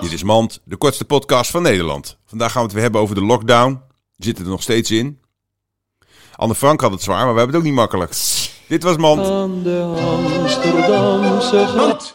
Dit is Mand, de kortste podcast van Nederland. Vandaag gaan we het weer hebben over de lockdown. Zitten er nog steeds in. Anne Frank had het zwaar, maar we hebben het ook niet makkelijk. Dit was Mand. aan de Amsterdamse gracht.